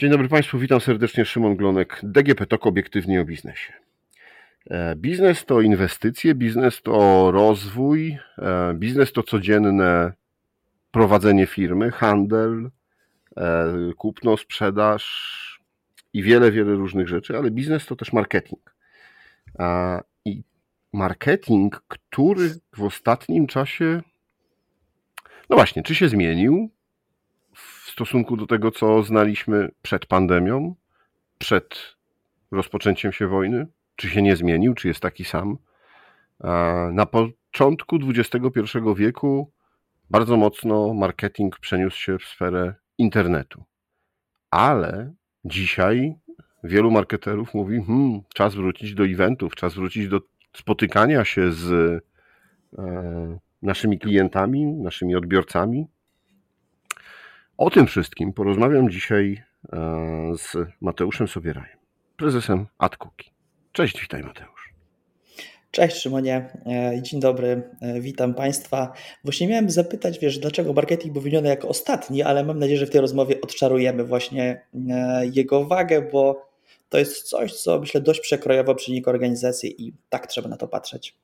Dzień dobry Państwu, witam serdecznie. Szymon Glonek, DGP TOK obiektywnie o biznesie. E, biznes to inwestycje, biznes to rozwój, e, biznes to codzienne prowadzenie firmy, handel, e, kupno, sprzedaż i wiele, wiele różnych rzeczy, ale biznes to też marketing. I marketing, który w ostatnim czasie, no właśnie, czy się zmienił, stosunku do tego, co znaliśmy przed pandemią, przed rozpoczęciem się wojny? Czy się nie zmienił, czy jest taki sam? Na początku XXI wieku bardzo mocno marketing przeniósł się w sferę internetu. Ale dzisiaj wielu marketerów mówi: hmm, czas wrócić do eventów, czas wrócić do spotykania się z e, naszymi klientami, naszymi odbiorcami, o tym wszystkim porozmawiam dzisiaj e, z Mateuszem Sobierajem, prezesem AdCookie. Cześć, witaj Mateusz. Cześć Szymonie, e, dzień dobry, e, witam Państwa. Właśnie miałem zapytać, wiesz, dlaczego marketing był wymieniony jako ostatni, ale mam nadzieję, że w tej rozmowie odczarujemy właśnie jego wagę, bo to jest coś, co myślę dość przekrojowo przenika organizacji i tak trzeba na to patrzeć.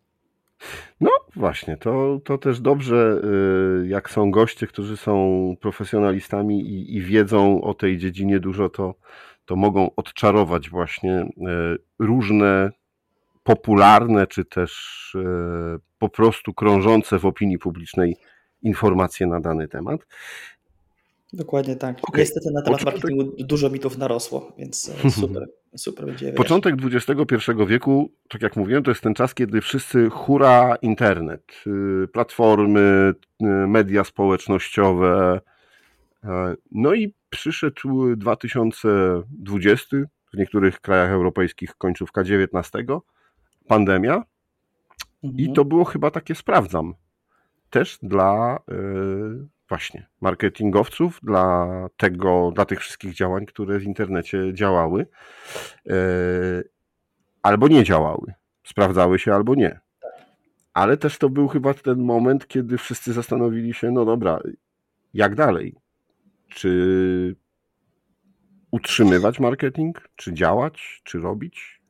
No właśnie, to, to też dobrze, y, jak są goście, którzy są profesjonalistami i, i wiedzą o tej dziedzinie dużo, to, to mogą odczarować właśnie y, różne popularne, czy też y, po prostu krążące w opinii publicznej informacje na dany temat. Dokładnie tak. Okay. Niestety na temat marketingu dużo mitów narosło, więc e, super, super będzie. Początek XXI wieku, tak jak mówiłem, to jest ten czas, kiedy wszyscy hura internet, y, platformy, y, media społecznościowe. E, no i przyszedł 2020, w niektórych krajach europejskich końcówka XIX, pandemia. Mhm. I to było chyba takie sprawdzam. Też dla y, właśnie marketingowców, dla tego, dla tych wszystkich działań, które w internecie działały, e, albo nie działały, sprawdzały się albo nie. Ale też to był chyba ten moment, kiedy wszyscy zastanowili się, no dobra, jak dalej? Czy utrzymywać marketing? Czy działać? Czy robić?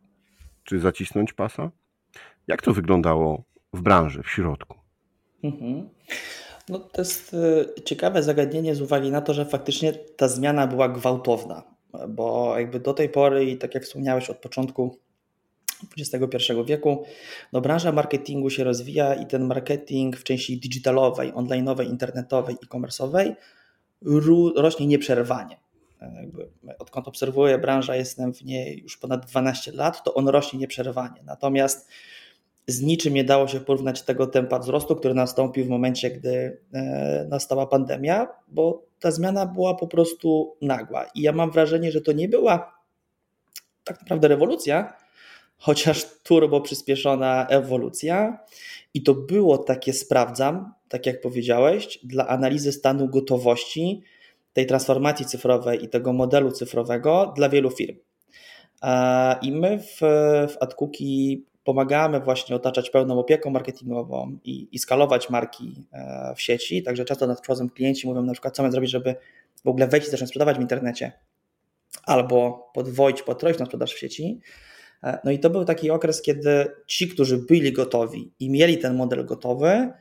Czy zacisnąć pasa? Jak to wyglądało w branży, w środku? Mhm. No, to jest y, ciekawe zagadnienie z uwagi na to, że faktycznie ta zmiana była gwałtowna, bo jakby do tej pory i tak jak wspomniałeś od początku XXI wieku, no branża marketingu się rozwija i ten marketing w części digitalowej, onlineowej, internetowej, e-commerce'owej rośnie nieprzerwanie. Jakby odkąd obserwuję branżę, jestem w niej już ponad 12 lat, to on rośnie nieprzerwanie. Natomiast z niczym nie dało się porównać tego tempa wzrostu, który nastąpił w momencie, gdy e, nastała pandemia, bo ta zmiana była po prostu nagła. I ja mam wrażenie, że to nie była tak naprawdę rewolucja, chociaż turbo przyspieszona ewolucja. I to było takie, sprawdzam, tak jak powiedziałeś, dla analizy stanu gotowości tej transformacji cyfrowej i tego modelu cyfrowego dla wielu firm. E, I my w, w AdCookie pomagamy właśnie otaczać pełną opieką marketingową i, i skalować marki e, w sieci. Także często nad przychodzą klienci, mówią na przykład, co mamy zrobić, żeby w ogóle wejść i zacząć sprzedawać w internecie, albo podwoić, potroić na sprzedaż w sieci. E, no i to był taki okres, kiedy ci, którzy byli gotowi i mieli ten model gotowy,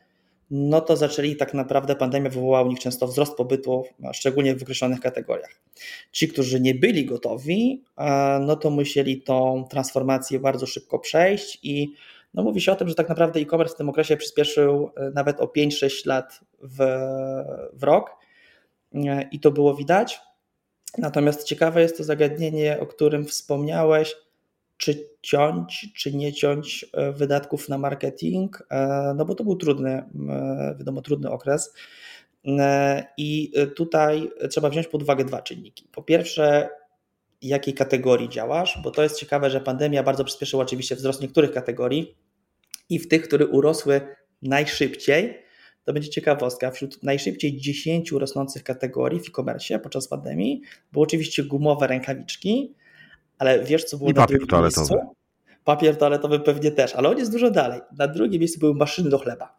no to zaczęli tak naprawdę pandemia wywołała u nich często wzrost pobytu, szczególnie w określonych kategoriach. Ci, którzy nie byli gotowi, e, no to musieli tą transformację bardzo szybko przejść i no mówi się o tym, że tak naprawdę e-commerce w tym okresie przyspieszył e, nawet o 5-6 lat w, w rok e, i to było widać. Natomiast ciekawe jest to zagadnienie, o którym wspomniałeś, czy ciąć, czy nie ciąć e, wydatków na marketing, e, no bo to był trudny, wiadomo, trudny okres. E, I tutaj trzeba wziąć pod uwagę dwa czynniki. Po pierwsze, jakiej kategorii działasz, bo to jest ciekawe, że pandemia bardzo przyspieszyła oczywiście wzrost niektórych kategorii i w tych, które urosły najszybciej, to będzie ciekawostka, wśród najszybciej 10 rosnących kategorii w e-commerce podczas pandemii były oczywiście gumowe rękawiczki, ale wiesz, co było I na drugim toaletowy. miejscu? Papier toaletowy pewnie też, ale on jest dużo dalej. Na drugim miejscu były maszyny do chleba.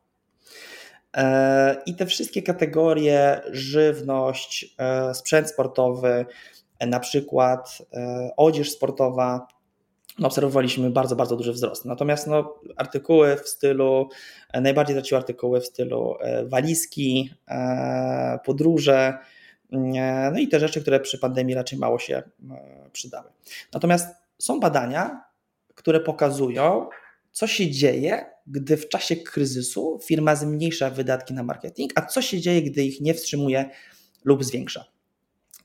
E, I te wszystkie kategorie, żywność, e, sprzęt sportowy, na przykład odzież sportowa, no, obserwowaliśmy bardzo, bardzo duży wzrost. Natomiast no, artykuły w stylu, najbardziej traciły artykuły w stylu walizki, podróże, no i te rzeczy, które przy pandemii raczej mało się przydały. Natomiast są badania, które pokazują, co się dzieje, gdy w czasie kryzysu firma zmniejsza wydatki na marketing, a co się dzieje, gdy ich nie wstrzymuje lub zwiększa.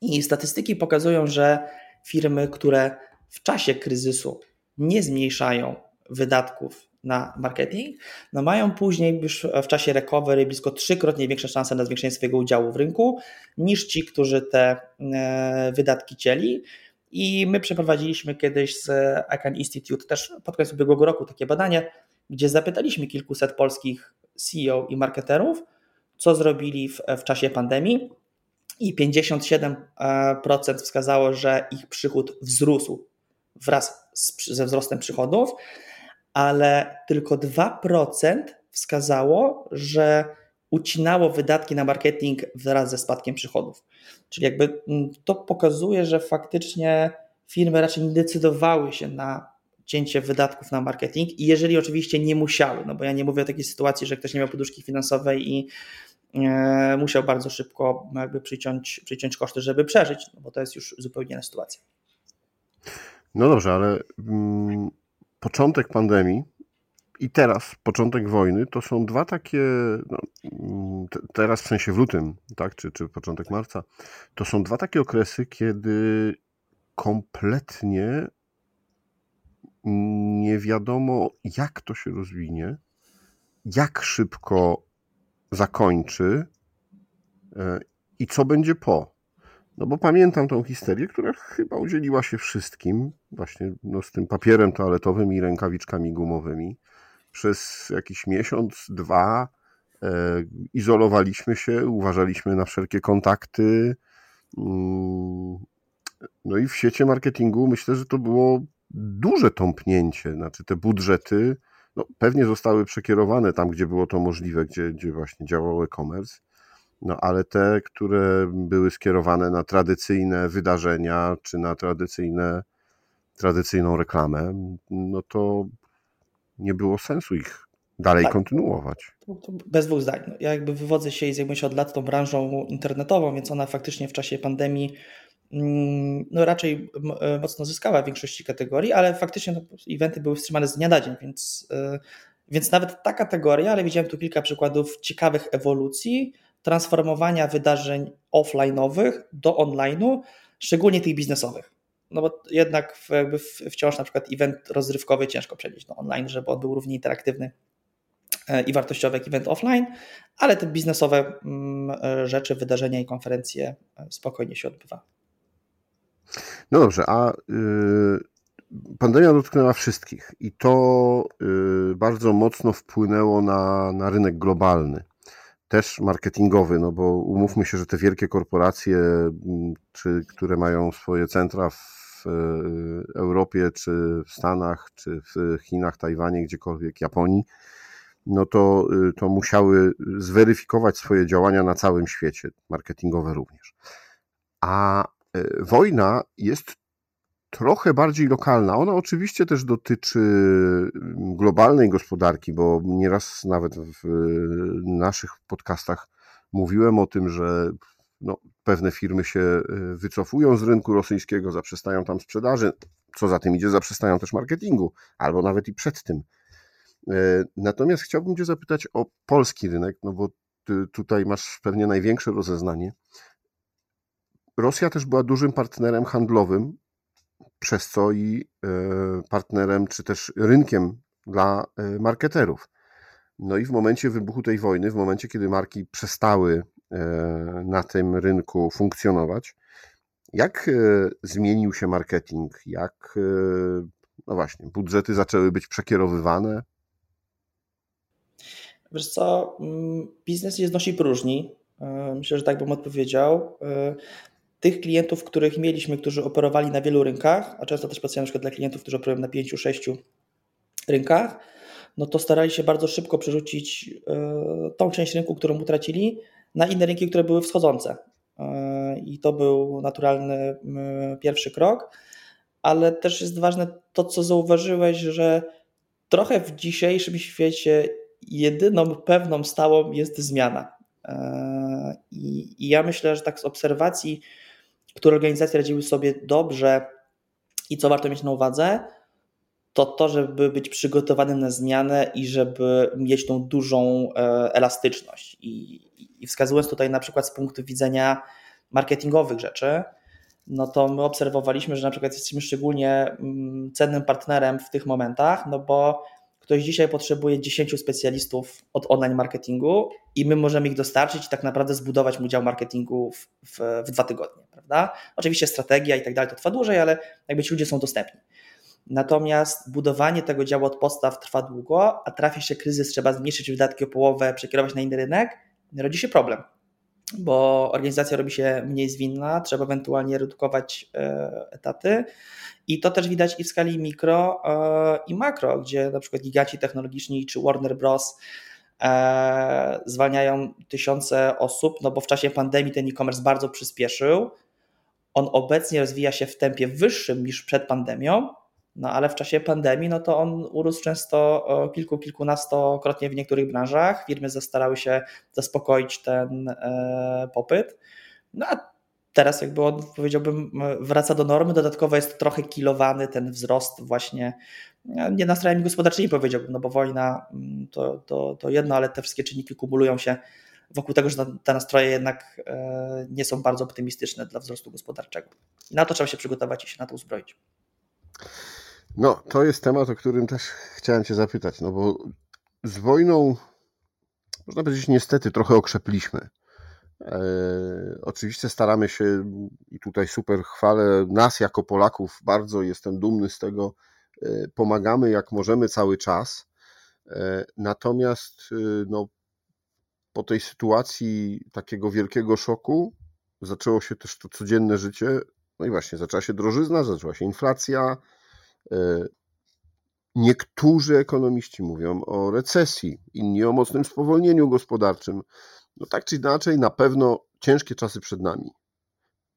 I statystyki pokazują, że firmy, które w czasie kryzysu nie zmniejszają wydatków na marketing, no mają później już w czasie recovery blisko trzykrotnie większe szanse na zwiększenie swojego udziału w rynku niż ci, którzy te e, wydatki cieli. I my przeprowadziliśmy kiedyś z Icahn Institute też pod koniec ubiegłego roku takie badanie, gdzie zapytaliśmy kilkuset polskich CEO i marketerów, co zrobili w, w czasie pandemii i 57% wskazało, że ich przychód wzrósł wraz z, ze wzrostem przychodów, ale tylko 2% wskazało, że ucinało wydatki na marketing wraz ze spadkiem przychodów. Czyli jakby mm, to pokazuje, że faktycznie firmy raczej nie decydowały się na cięcie wydatków na marketing i jeżeli oczywiście nie musiały, no bo ja nie mówię o takiej sytuacji, że ktoś nie miał poduszki finansowej i e, musiał bardzo szybko jakby przyciąć, przyciąć koszty, żeby przeżyć, no bo to jest już zupełnie inna sytuacja. No dobrze, ale mm, początek pandemii i teraz początek wojny to są dwa takie, no, mm, teraz w sensie w lutym, tak, czy, czy początek marca, to są dwa takie okresy, kiedy kompletnie nie wiadomo, jak to się rozwinie, jak szybko zakończy e, i co będzie po. No bo pamiętam tą histerię, która chyba udzieliła się wszystkim, właśnie no, z tym papierem toaletowym i rękawiczkami gumowymi. Przez jakiś miesiąc, dwa e, izolowaliśmy się, uważaliśmy na wszelkie kontakty. Mm, no i w sieci marketingu myślę, że to było duże tąpnięcie. Znaczy te budżety no, pewnie zostały przekierowane tam, gdzie było to możliwe, gdzie, gdzie właśnie działał e-commerce no ale te, które były skierowane na tradycyjne wydarzenia czy na tradycyjne, tradycyjną reklamę, no to nie było sensu ich dalej tak. kontynuować. Bez dwóch zdań. No, ja jakby wywodzę się i zajmuję się od lat tą branżą internetową, więc ona faktycznie w czasie pandemii mm, no raczej e, mocno zyskała w większości kategorii, ale faktycznie no, eventy były wstrzymane z dnia na dzień, więc, e, więc nawet ta kategoria, ale widziałem tu kilka przykładów ciekawych ewolucji, transformowania wydarzeń offline'owych do online'u, szczególnie tych biznesowych. No bo jednak jakby wciąż na przykład event rozrywkowy ciężko przenieść do online, żeby on był równie interaktywny e, i wartościowy jak event offline, ale te biznesowe mm, e, rzeczy, wydarzenia i konferencje e, spokojnie się odbywa. No dobrze, a pandemia dotknęła wszystkich i to bardzo mocno wpłynęło na, na rynek globalny też marketingowy, no bo umówmy się, że te wielkie korporacje, mm, czy, które mają swoje centra w e, Europie, czy w Stanach, czy w Chinach, Tajwanie, gdziekolwiek, Japonii, no to, y, to musiały zweryfikować swoje działania na całym świecie, marketingowe również. A e, wojna jest trochę bardziej lokalna. Ona oczywiście też dotyczy mm, globalnej gospodarki, bo nieraz nawet w naszych podcastach mówiłem o tym, że no, pewne firmy się e, wycofują z rynku rosyjskiego, zaprzestają tam sprzedaży, co za tym idzie, zaprzestają też marketingu, albo nawet i przed tym. E, natomiast chciałbym Cię zapytać o polski rynek, no bo Ty tutaj masz pewnie największe rozeznanie. Rosja też była dużym partnerem handlowym przez co i e, partnerem, czy też rynkiem dla e, marketerów. No i w momencie wybuchu tej wojny, w momencie, kiedy marki przestały e, na tym rynku funkcjonować, jak zmienił się marketing? Jak, no właśnie, budżety zaczęły być przekierowywane? Wiesz co, mm, biznes jest dość próżni. Myślę, że tak bym odpowiedział tych klientów, których mieliśmy, którzy operowali na wielu rynkach, a często też pracuję na przykład dla klientów, którzy operują na pięciu, sześciu rynkach, no to starali się bardzo szybko przerzucić e, tą część rynku, którą utracili, na inne rynki, które były wschodzące. E, i to był naturalny pierwszy krok, ale też jest ważne to, co zauważyłeś, że trochę w dzisiejszym świecie jedyną pewną stałą jest zmiana. I, I, ja myślę, że tak z obserwacji, które organizacje radziły sobie dobrze i co warto mieć na uwadze, to to, żeby być przygotowanym na zmianę i żeby mieć tą dużą e, elastyczność. I, i wskazując tutaj na przykład z punktu widzenia marketingowych rzeczy, no to my obserwowaliśmy, że na przykład jesteśmy szczególnie mm, cennym partnerem w tych momentach, no bo ktoś dzisiaj potrzebuje 10 specjalistów od online marketingu i my możemy ich dostarczyć i tak naprawdę zbudować mu dział marketingu w, w, w dwa tygodnie, prawda? Oczywiście strategia i tak dalej to trwa dłużej, ale jakby ci ludzie są dostępni. Natomiast budowanie tego działu od podstaw trwa długo, a trafia się kryzys, trzeba zmniejszyć wydatki o połowę, przekierować na inny rynek, rodzi się problem, bo organizacja robi się mniej zwinna, trzeba ewentualnie redukować e, etaty. I to też widać i w skali mikro e, i makro, gdzie na przykład giganci technologiczni czy Warner Bros. E, zwalniają tysiące osób, no bo w czasie pandemii ten e-commerce bardzo przyspieszył. On obecnie rozwija się w tempie wyższym niż przed pandemią, no ale w czasie pandemii, no to on urósł często kilku, kilkunastokrotnie w niektórych branżach. Firmy zastarały się zaspokoić ten e, popyt. No a teraz jakby on powiedziałbym wraca do normy, dodatkowo jest trochę kilowany ten wzrost właśnie nie nastrojami gospodarczymi powiedziałbym, no bo wojna mm, to, to, to jedno, ale te wszystkie czynniki kumulują się wokół tego, że te nastroje jednak e, nie są bardzo optymistyczne dla wzrostu gospodarczego. Na to trzeba się przygotować i się na to uzbroić. No, to jest temat, o którym też chciałem Cię zapytać, no bo z wojną, można powiedzieć, niestety trochę okrzepliśmy. E, oczywiście staramy się, i tutaj super chwalę nas jako Polaków, bardzo jestem dumny z tego, e, pomagamy jak możemy cały czas. E, natomiast no, po tej sytuacji takiego wielkiego szoku zaczęło się też to codzienne życie. No i właśnie, zaczęła się drożyzna, zaczęła się inflacja, E, niektórzy ekonomiści mówią o recesji, inni o mocnym spowolnieniu gospodarczym. No tak czy inaczej, na pewno ciężkie czasy przed nami.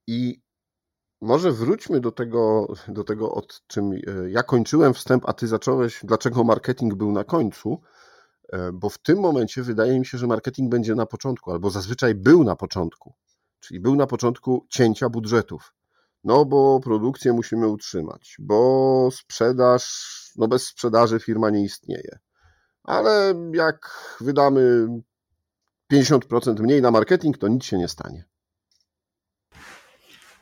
I może wróćmy do tego, do tego, od czym e, ja kończyłem wstęp, a ty zacząłeś, dlaczego marketing był na końcu, e, bo w tym momencie wydaje mi się, że marketing będzie na początku, albo zazwyczaj był na początku, czyli był na początku cięcia budżetów. No bo produkcję musimy utrzymać, bo sprzedaż, no bez sprzedaży firma nie istnieje. Ale jak wydamy 50% mniej na marketing, to nic się nie stanie.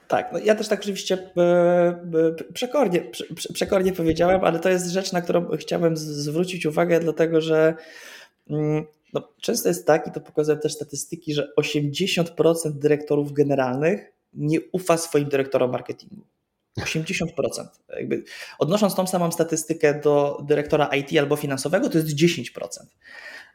Tak, no ja też tak oczywiście e, e, przekornie, przekornie powiedziałem, ale to jest rzecz, na którą chciałem zwrócić uwagę, dlatego że mm, no, często jest tak, i to pokazują też statystyki, że 80% dyrektorów generalnych nie ufa swoim dyrektorom marketingu. 80%. Jakby odnosząc tą samą statystykę do dyrektora IT albo finansowego, to jest 10%.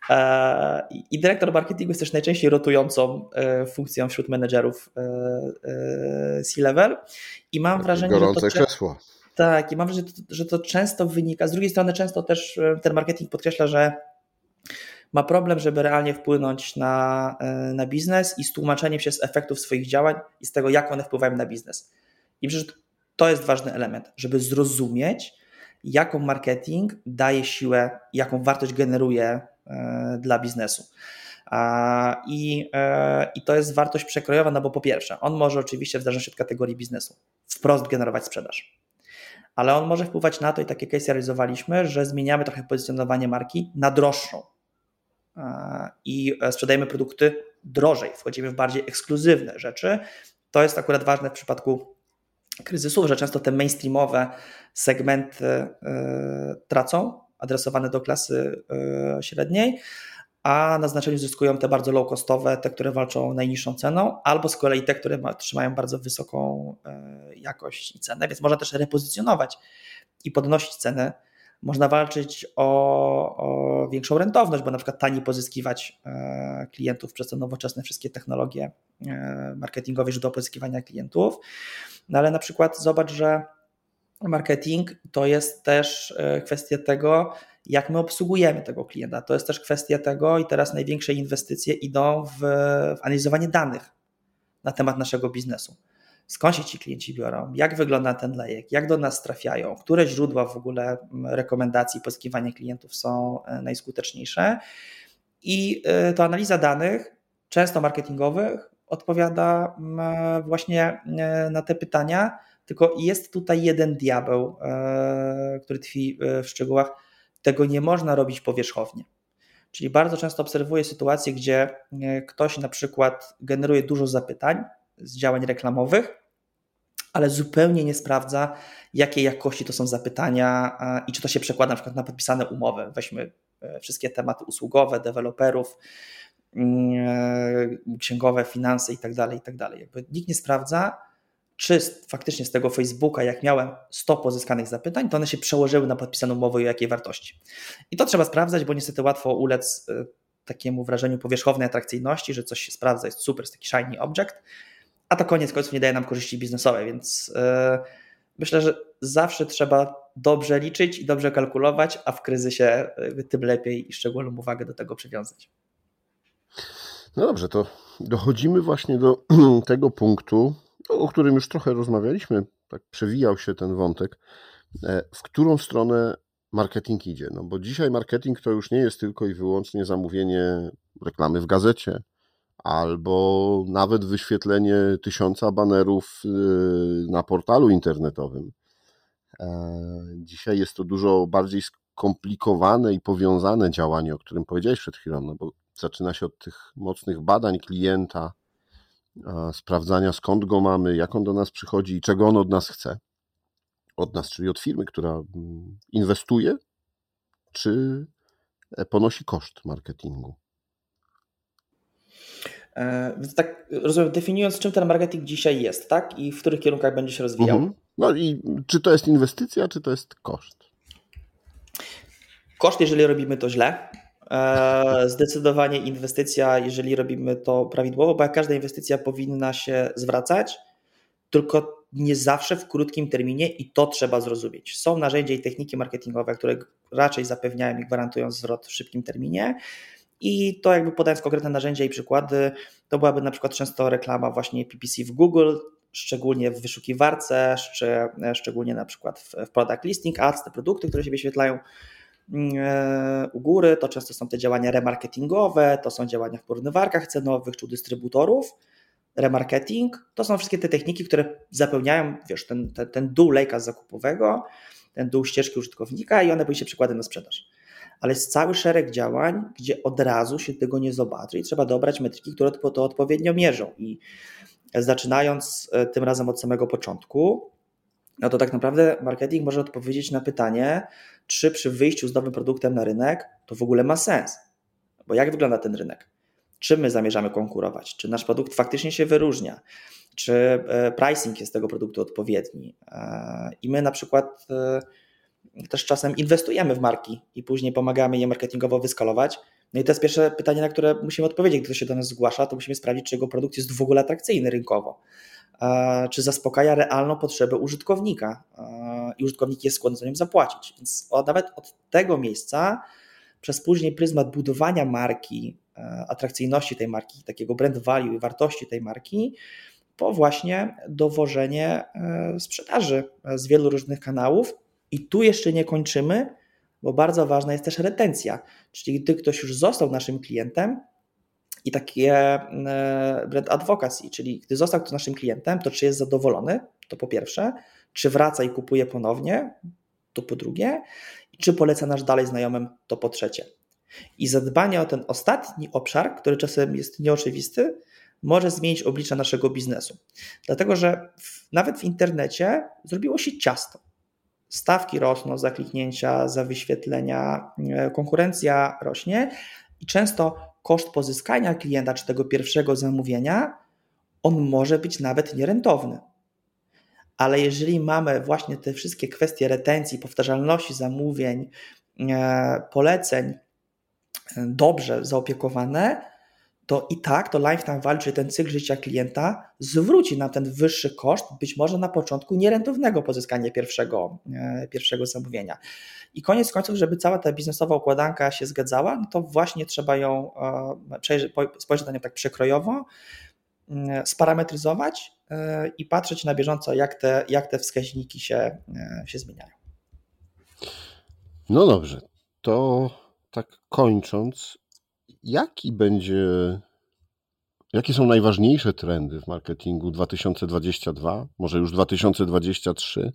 E, I dyrektor marketingu jest też najczęściej rotującą e, funkcją wśród menedżerów e, C-level. I mam wrażenie, Gorące że to krzesło. Tak, i mam wrażenie, że to często wynika. Z drugiej strony, często też ten marketing podkreśla, że ma problem, żeby realnie wpłynąć na, e, na biznes i z tłumaczeniem się z efektów swoich działań i z tego, jak one wpływają na biznes. I przecież to jest ważny element, żeby zrozumieć, jaką marketing daje siłę, jaką wartość generuje e, dla biznesu. I, e, I to jest wartość przekrojowa, no bo po pierwsze, on może oczywiście w zależności od kategorii biznesu wprost generować sprzedaż. Ale on może wpływać na to, i takie case realizowaliśmy, że zmieniamy trochę pozycjonowanie marki na droższą, i e, sprzedajemy produkty drożej, wchodzimy w bardziej ekskluzywne rzeczy. To jest akurat ważne w przypadku kryzysów, że często te mainstreamowe segmenty e, tracą, adresowane do klasy e, średniej, a na znaczeniu zyskują te bardzo low costowe, te, które walczą najniższą ceną, albo z kolei te, które trzymają bardzo wysoką jakość i cenę, więc można też repozycjonować i podnosić ceny można walczyć o, o, większą rentowność, bo na przykład taniej pozyskiwać e, klientów przez te nowoczesne wszystkie technologie e, marketingowe do pozyskiwania klientów. No ale na przykład zobacz, że marketing to jest też e, kwestia tego, jak my obsługujemy tego klienta. To jest też kwestia tego, i teraz największe inwestycje idą w, w analizowanie danych na temat naszego biznesu. Skąd się ci klienci biorą, jak wygląda ten lejek, jak do nas trafiają, które źródła w ogóle rekomendacji pozyskiwania klientów są e, najskuteczniejsze. I e, to analiza danych, często marketingowych, odpowiada właśnie na te pytania, tylko jest tutaj jeden diabeł, który tkwi w szczegółach. Tego nie można robić powierzchownie. Czyli bardzo często obserwuję sytuacje, gdzie e, ktoś na przykład generuje dużo zapytań z działań reklamowych, ale zupełnie nie sprawdza, jakiej jakości to są zapytania i czy to się przekłada na przykład na podpisane umowy. Weźmy e, wszystkie tematy usługowe, deweloperów, mm, e, księgowe, finanse itd., tak itd. Tak nikt nie sprawdza, czy faktycznie z tego Facebooka, jak miałem 100 pozyskanych zapytań, to one się przełożyły na podpisaną umowę i jakiej wartości. I to trzeba sprawdzać, bo niestety łatwo ulec e, takiemu wrażeniu powierzchownej atrakcyjności, że coś się sprawdza, jest super, jest taki shiny object, a to koniec końców nie daje nam korzyści biznesowej, więc yy, myślę, że zawsze trzeba dobrze liczyć i dobrze kalkulować, a w kryzysie tym lepiej i szczególną uwagę do tego przywiązać. No dobrze, to dochodzimy właśnie do tego punktu, o którym już trochę rozmawialiśmy, tak przewijał się ten wątek, e, w którą stronę marketing idzie. No bo dzisiaj marketing to już nie jest tylko i wyłącznie zamówienie reklamy w gazecie, albo nawet wyświetlenie tysiąca banerów y, na portalu internetowym. E, dzisiaj jest to dużo bardziej skomplikowane i powiązane działanie, o którym powiedziałeś przed chwilą, no bo zaczyna się od tych mocnych badań klienta, sprawdzania skąd go mamy, jak on do nas przychodzi i czego on od nas chce. Od nas, czyli od firmy, która mm, inwestuje, czy e, ponosi koszt marketingu. E, więc tak rozumiem, definiując, czym ten marketing dzisiaj jest, tak? I w których kierunkach będzie się rozwijał. Mhm. No i czy to jest inwestycja, czy to jest koszt? Koszt, jeżeli robimy to źle, E, zdecydowanie inwestycja, jeżeli robimy to prawidłowo, bo jak każda inwestycja powinna się zwracać, tylko nie zawsze w krótkim terminie i to trzeba zrozumieć. Są narzędzia i techniki marketingowe, które raczej zapewniają i gwarantują zwrot w szybkim terminie. I to jakby podając konkretne narzędzia i przykłady, to byłaby na przykład często reklama właśnie PPC w Google, szczególnie w wyszukiwarce, szczególnie na przykład w product listing ads, te produkty, które się wyświetlają E, u góry, to często są te działania remarketingowe, to są działania w porównywarkach cenowych czy u dystrybutorów. Remarketing to są wszystkie te techniki, które zapełniają wiesz, ten, ten, ten dół lejka zakupowego, ten dół ścieżki użytkownika i one później się przykładem na sprzedaż. Ale jest cały szereg działań, gdzie od razu się tego nie zobaczy i trzeba dobrać metryki, które to, odpowiednio mierzą. I zaczynając e, tym razem od samego początku, no to tak naprawdę marketing może odpowiedzieć na pytanie, czy przy wyjściu z nowym produktem na rynek to w ogóle ma sens. Bo jak wygląda ten rynek? Czym my zamierzamy konkurować? Czy nasz produkt faktycznie się wyróżnia? Czy e, pricing jest tego produktu odpowiedni? E, I my na przykład e, też czasem inwestujemy w marki i później pomagamy je marketingowo wyskalować. No i to jest pierwsze pytanie, na które musimy odpowiedzieć, gdy ktoś się do nas zgłasza, to musimy sprawdzić, czy jego produkt jest w ogóle atrakcyjny rynkowo czy zaspokaja realną potrzebę użytkownika i użytkownik jest skłonny za nią zapłacić. Więc nawet od tego miejsca, przez później pryzmat budowania marki, atrakcyjności tej marki, takiego brand value i wartości tej marki, po właśnie dowożenie e, sprzedaży z wielu różnych kanałów. I tu jeszcze nie kończymy, bo bardzo ważna jest też retencja. Czyli gdy ktoś już został naszym klientem, i takie e, brand advocacy, czyli gdy został kto naszym klientem, to czy jest zadowolony, to po pierwsze, czy wraca i kupuje ponownie, to po drugie, i czy poleca nasz dalej znajomym, to po trzecie. I zadbanie o ten ostatni obszar, który czasem jest nieoczywisty, może zmienić oblicza naszego biznesu. Dlatego, że w, nawet w internecie zrobiło się ciasto. Stawki rosną za kliknięcia, za wyświetlenia, e, konkurencja rośnie i często koszt pozyskania klienta czy tego pierwszego zamówienia, on może być nawet nierentowny. Ale jeżeli mamy właśnie te wszystkie kwestie retencji, powtarzalności zamówień, e, poleceń e, dobrze zaopiekowane, to i tak to lifetime value, czyli ten cykl życia klienta, zwróci nam ten wyższy koszt, być może na początku nierentownego pozyskania pierwszego, e, pierwszego zamówienia. I koniec końców, żeby cała ta biznesowa układanka się zgadzała, no to właśnie trzeba ją e, spojrzeć na nią tak przekrojowo sparametryzować i patrzeć na bieżąco, jak te, jak te wskaźniki się, się zmieniają. No dobrze, to tak kończąc, jaki będzie, jakie są najważniejsze trendy w marketingu 2022, może już 2023?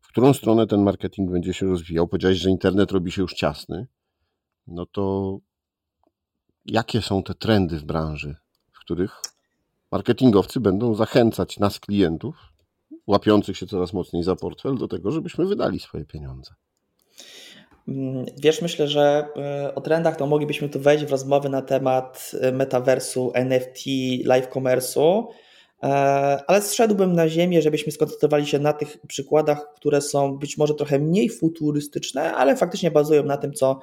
W którą stronę ten marketing będzie się rozwijał? Powiedziałeś, że internet robi się już ciasny. No to jakie są te trendy w branży, w których marketingowcy będą zachęcać nas, klientów, łapiących się coraz mocniej za portfel, do tego, żebyśmy wydali swoje pieniądze? Mm, wiesz, myślę, że y, o trendach to moglibyśmy tu wejść w rozmowy na temat y, metaversu, NFT, live commerce'u, e, ale zszedłbym na ziemię, żebyśmy skoncentrowali się na tych przykładach, które są być może trochę mniej futurystyczne, ale faktycznie bazują na tym, co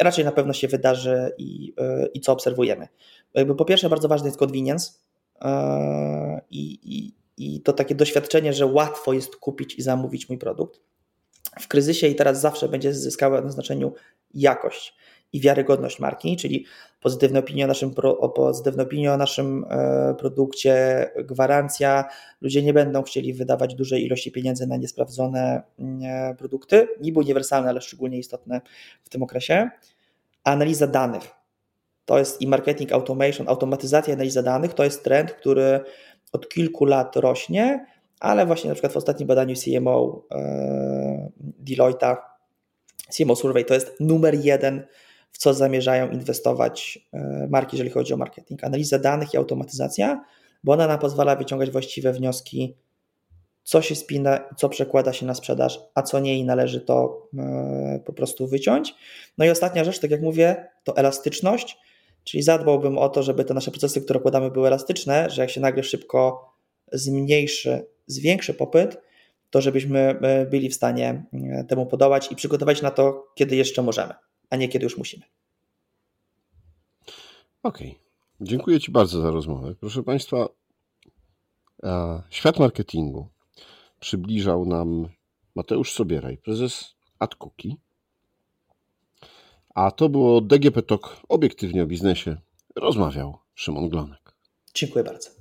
raczej na pewno się wydarzy i, y, i co obserwujemy. Jakby po pierwsze, bardzo ważny jest convenience e, i, i, i to takie doświadczenie, że łatwo jest kupić i zamówić mój produkt w kryzysie i teraz zawsze będzie zyskała na znaczeniu jakość i wiarygodność marki, czyli pozytywne opinie o naszym, pro, pozytywne opinie o naszym e, produkcie, gwarancja. Ludzie nie będą chcieli wydawać dużej ilości pieniędzy na niesprawdzone e, produkty, niby uniwersalne, ale szczególnie istotne w tym okresie. Analiza danych. To jest i marketing automation, automatyzacja analiza danych, to jest trend, który od kilku lat rośnie ale właśnie na przykład w ostatnim badaniu CMO e, Deloitte'a, CMO Survey to jest numer jeden, w co zamierzają inwestować e, marki, jeżeli chodzi o marketing. Analiza danych i automatyzacja, bo ona nam pozwala wyciągać właściwe wnioski, co się spina, co przekłada się na sprzedaż, a co nie i należy to e, po prostu wyciąć. No i ostatnia rzecz, tak jak mówię, to elastyczność, czyli zadbałbym o to, żeby te nasze procesy, które układamy, były elastyczne, że jak się nagle szybko zmniejszy zwiększy popyt, to żebyśmy e, byli w stanie e, temu podołać i przygotować na to, kiedy jeszcze możemy, a nie kiedy już musimy. Okej. Okay. Dziękuję Ci bardzo za rozmowę. Proszę Państwa, świat marketingu przybliżał nam Mateusz Sobieraj, prezes AdCookie. A to było DGP Talk obiektywnie o biznesie. Rozmawiał Szymon Glonek. Dziękuję bardzo.